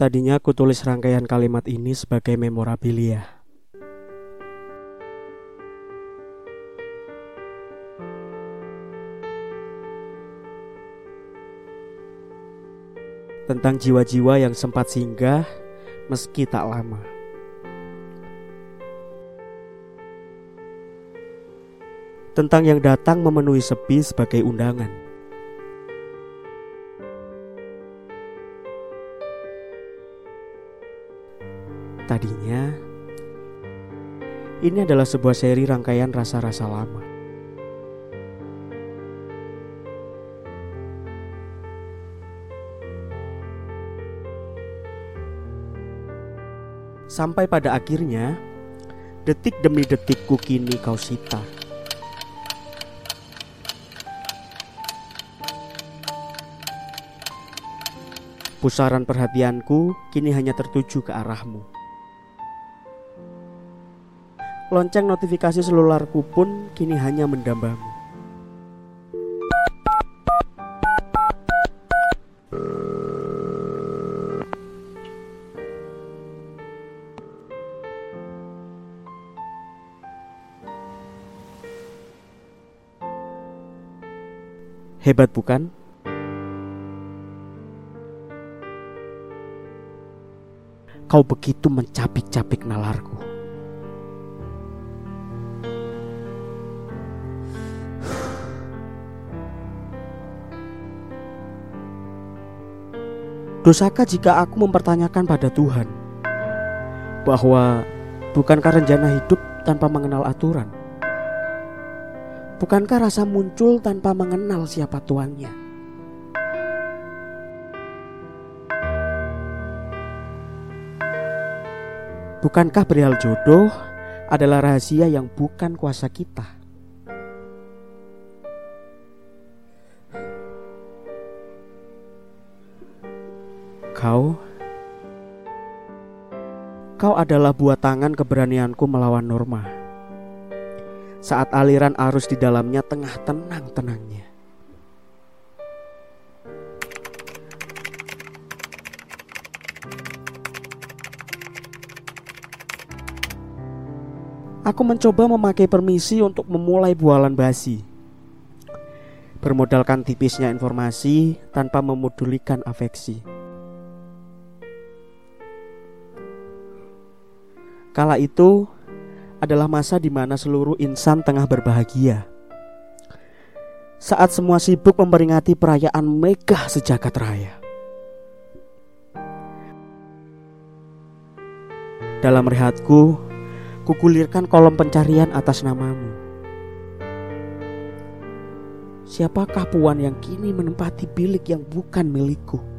Tadinya aku tulis rangkaian kalimat ini sebagai memorabilia. Tentang jiwa-jiwa yang sempat singgah meski tak lama. Tentang yang datang memenuhi sepi sebagai undangan. Tadinya, ini adalah sebuah seri rangkaian rasa-rasa lama. Sampai pada akhirnya, detik demi detikku kini kau sita. Pusaran perhatianku kini hanya tertuju ke arahmu. Lonceng notifikasi selularku pun kini hanya mendambamu. Hebat bukan? Kau begitu mencapik-capik nalarku. Dosakah jika aku mempertanyakan pada Tuhan bahwa bukankah rencana hidup tanpa mengenal aturan? Bukankah rasa muncul tanpa mengenal siapa tuannya? Bukankah perihal jodoh adalah rahasia yang bukan kuasa kita? Kau? Kau adalah buah tangan keberanianku melawan norma. Saat aliran arus di dalamnya tengah tenang-tenangnya. Aku mencoba memakai permisi untuk memulai bualan basi. Bermodalkan tipisnya informasi tanpa memodulikan afeksi Kala itu adalah masa di mana seluruh insan tengah berbahagia. Saat semua sibuk memperingati perayaan megah sejagat raya. Dalam rehatku, kukulirkan kolom pencarian atas namamu. Siapakah puan yang kini menempati bilik yang bukan milikku?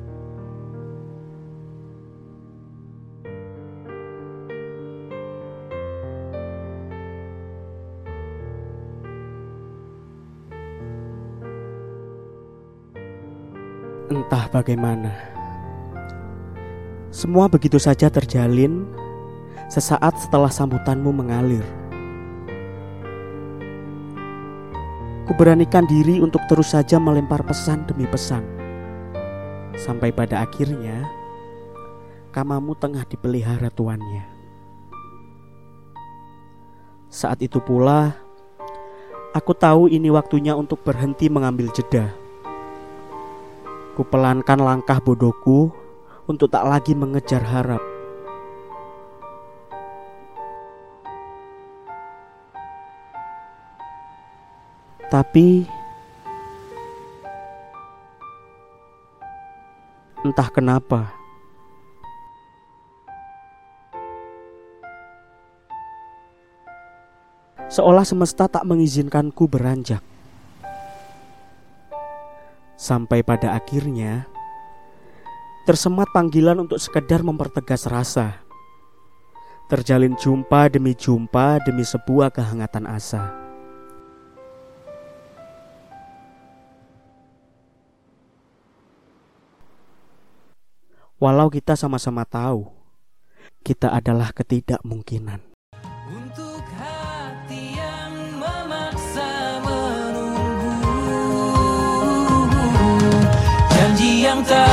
Entah bagaimana, semua begitu saja terjalin sesaat setelah sambutanmu mengalir. Kuberanikan diri untuk terus saja melempar pesan demi pesan, sampai pada akhirnya kamamu tengah dipelihara tuannya. Saat itu pula, aku tahu ini waktunya untuk berhenti mengambil jeda Kupelankan langkah bodohku untuk tak lagi mengejar harap. Tapi entah kenapa seolah semesta tak mengizinkanku beranjak. Sampai pada akhirnya tersemat panggilan untuk sekedar mempertegas rasa. Terjalin jumpa demi jumpa demi sebuah kehangatan asa. Walau kita sama-sama tahu, kita adalah ketidakmungkinan. Yang tak